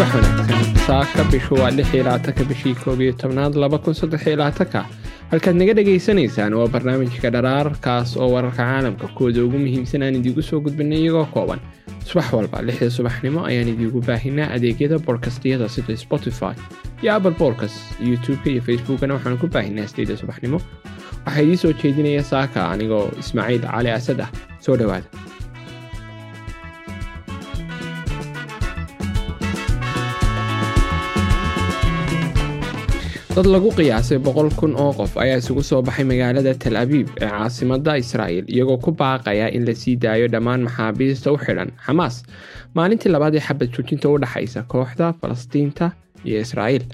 subax wanaagsan saaka bishu waa lix iyo labaatanka bishii koob iyo tobnaad laba kun saddex iyo labaatanka halkaad naga dhagaysanaysaan waa barnaamijka dharaarkaas oo wararka caalamka kuwooda ugu muhiimsan aan idiigu soo gudbinay iyagoo kooban. Subax walba lixda subaxnimo ayaan idiigu baahinaa adeegyada boodkastiyada sida spotify iyo apple bodcast youtube-ka iyo facebookana waxaan ku baahinaa sideeda subaxnimo. Waxaa idiin soo jeedinaya saaka anigoo ismaaciil cali asad ah. Soo dhowaada dad lagu qiyaasay boqol kun oo qof ayaa isugu soo baxay magaalada tal abiib ee caasimada israa'il iyagoo ku baaqaya in la sii daayo dhammaan maxaabiista u xidhan xamaas maalintii labaad ee xabad joojinta u dhexaysa kooxda falastiinta iyo israa'iil.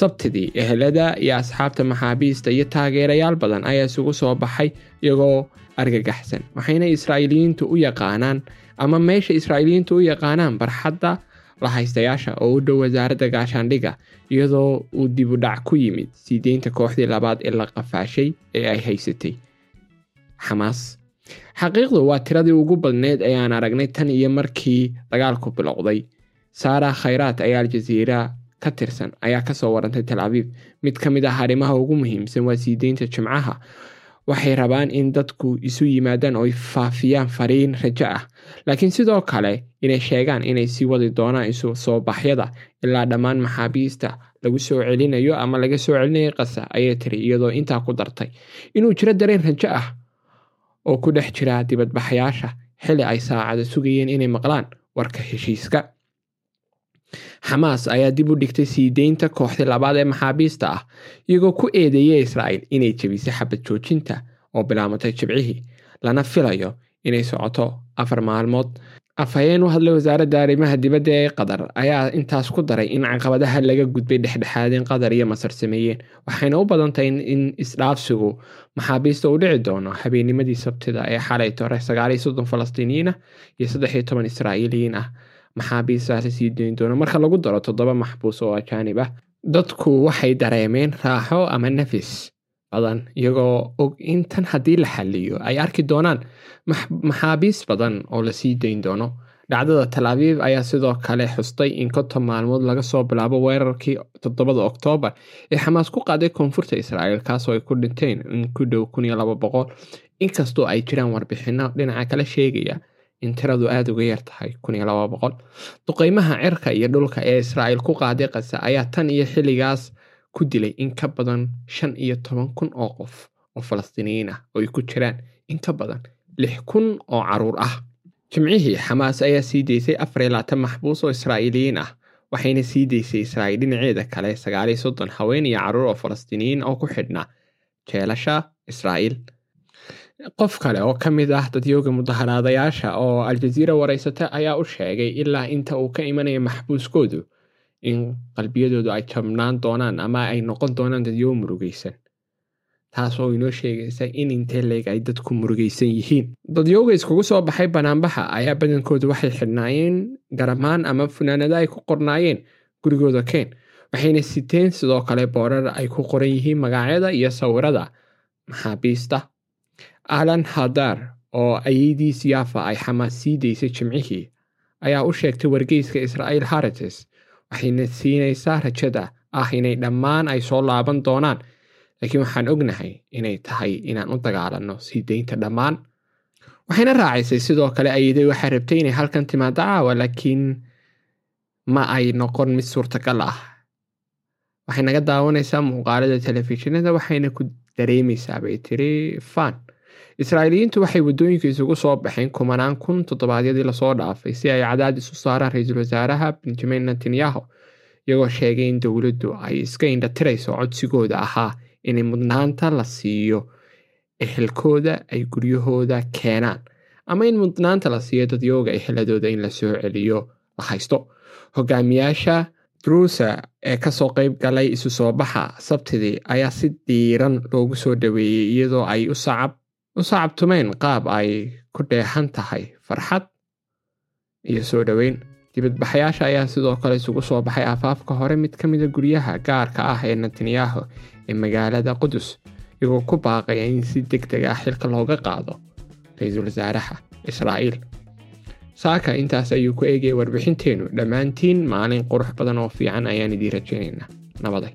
Sabtidii ehelada iyo asxaabta maxaabiista iyo taageerayaal badan ayaa isugu soo baxay iyagoo argagaxsan waxayna israa'iiliyiintu u yaqaanaan ama meesha israa'iiliyiintu u yaqaanaan barxadda la haystayaasha oo u dhow wasaaradda gaashaandhigga iyadoo uu dibu dhac ku yimid sii deynta kooxdii labaad ee la qafaashay ee ay haysatay xamaas xaqiiqdu waa tiradii ugu badneyd ee aan aragnay tan iyo markii dagaalku bilowday saara khayraat ayaa aljaziira ka tirsan ayaa ka soo warantay tal abiib mid ka mid ah arrimaha ugu muhiimsan waa sii deynta jimcaha waxay rabaan in dadku isu yimaadaan oo faafiyaan fariin rajo ah. Laakiin sidoo kale inay sheegaan inay sii wadi doonaan isu soo baxyada ilaa dhammaan maxaabiista lagu soo celinayo ama laga soo celinayo qasa ayay tiri iyadoo intaa ku dartay. Inuu jiro dareen rajo ah oo ku dhex jira dibadbaxayaasha xili ay saacada sugayeen inay maqlaan warka heshiiska xamaas ayaa dib u dhigtay sii deynta kooxdii labaad ee maxaabiista ah iyagoo ku eedeeyay israa'il inay jebisay xabad joojinta oo bilaamatay jibcihii lana filayo inay socoto afar maalmood. Afhayeen u hadlay wasaaradda arrimaha dibadda ee qatar ayaa intaas ku daray in caqabadaha laga gudbay dhexdhexaadin qatar iyo masar sameeyeen waxayna u badantahay in isdhaafsigu maxaabiista uu dhici doono habeennimadii sabtida ee xalay tore sagaaliyo soddon falastiiniyiin ah iyo saddex iyo toban israa'iiliyiin ah maxaabiistaasi sii dayn doono. Marka lagu daro toddoba maxbuus oo ajaanib ah dadku waxay dareemeen raaxo ama nafis badan iyagoo og in tan haddii la xaliyo ay arki doonaan maxaabiis badan oo la sii dayn doono. Dhacdada abiib ayaa sidoo kale xustay in konton maalmood laga soo bilaabo weerarkii toddobada oktoobar ee xamaas ku qaaday koonfurta israa'iil kaasoo ay ku dhinteen in ku dhow kun iyo laba boqol. Inkastoo ay jiraan warbixino dhinaca kale sheegaya in tiradu aada uga yar tahay iyo duqeymaha cirka iyo dhulka ee israa'iil ku qaaday qasa ayaa tan iyo xilligaas ku dilay in ka badan shan iyo toban kun oo qof oo falastiiniyiin ah oo ay ku jiraan in ka badan lix kun oo carruur ah. Jimcihii xamaas ayaa sii deysay afar iyo labaatan maxbuus oo israa'iiliyiin ah waxayna sii deysay israa'iil dhinaceeda kale sagaaliyo soddon haween iyo carruur oo falastiiniyiin oo ku xidhnaa jeelasha israa'iil qof kale oo ka mid ah dadyooga mudaharaadayaasha oo aljaziira waraysata ayaa u sheegay ilaa inta uu ka imanaya maxbuuskoodu in qalbiyadoodu ay jabnaan doonaan ama ay noqon doonaan dadyogo murugaysan taasoo inoo sheegaysa in intee leeg ay dadku murugaysan yihiin. Dadyooga iskugu soo baxay banaanbaxa ayaa badankoodu waxay xidhnaayeen garamaan ama funaanada ay ku qornaayeen gurigooda keen waxayna siteen sidoo kale boorar ay ku qoran yihiin magacyada iyo sawirada maxaabiista alan hadar oo ayadiis yaafa ay xamaas sii daysay jimcihii ayaa u sheegtay wargeyska israa'iil harites waxayna siinaysaa rajada ah inay dhammaan ay soo laaban doonaan. Laakiin waxaan ognahay inay tahay inaan u dagaalanno sii deynta dhammaan. Waxayna raacaysay sidoo kale ayaday waxay rabtay inay halkan timaado caawa laakiin ma ay noqon mid suurtagal ah. Waxay naga daawanaysaa muuqaalada telefishinada waxayna ku dareemaysaa bay tiri fan. Israa'iiliyiintu waxay waddooyinka isugu soo baxeen kumanaan kun toddobaadyadii la soo dhaafay si ay cadaadis u saaraan ra'iisul wasaaraha benjamin netanyahu iyagoo sheegay in dowladdu ay iska indhatirayso codsigooda ahaa in mudnaanta la siiyo ehelkooda ay guryahooda keenaan ama in mudnaanta la siiyo dadyooga eheladooda in la soo celiyo la haysto. Hogaamiyaasha druusa ee ka soo qeyb galay isu soo baxa. Sabtidii ayaa si diiran loogu soo dhaweeyey iyadoo ay u sacabtumeen qaab ay ku dheexan tahay. Farxad iyo soo dhoweyn. Dibadbaxayaasha ayaa sidoo kale isugu soo baxay aafaafka hore mid ka mida guryaha gaarka ah ee netanyahu ee magaalada qudus iyagoo ku baaqaya in si deg deg ah xilka looga qaado ra'iisul wasaaraha israa'iil saaka intaas ayuu ku eegaya warbixinteennu dhammaantiin maalin qurux badan oo fiican ayaan idiin rajaynaynaa nabaday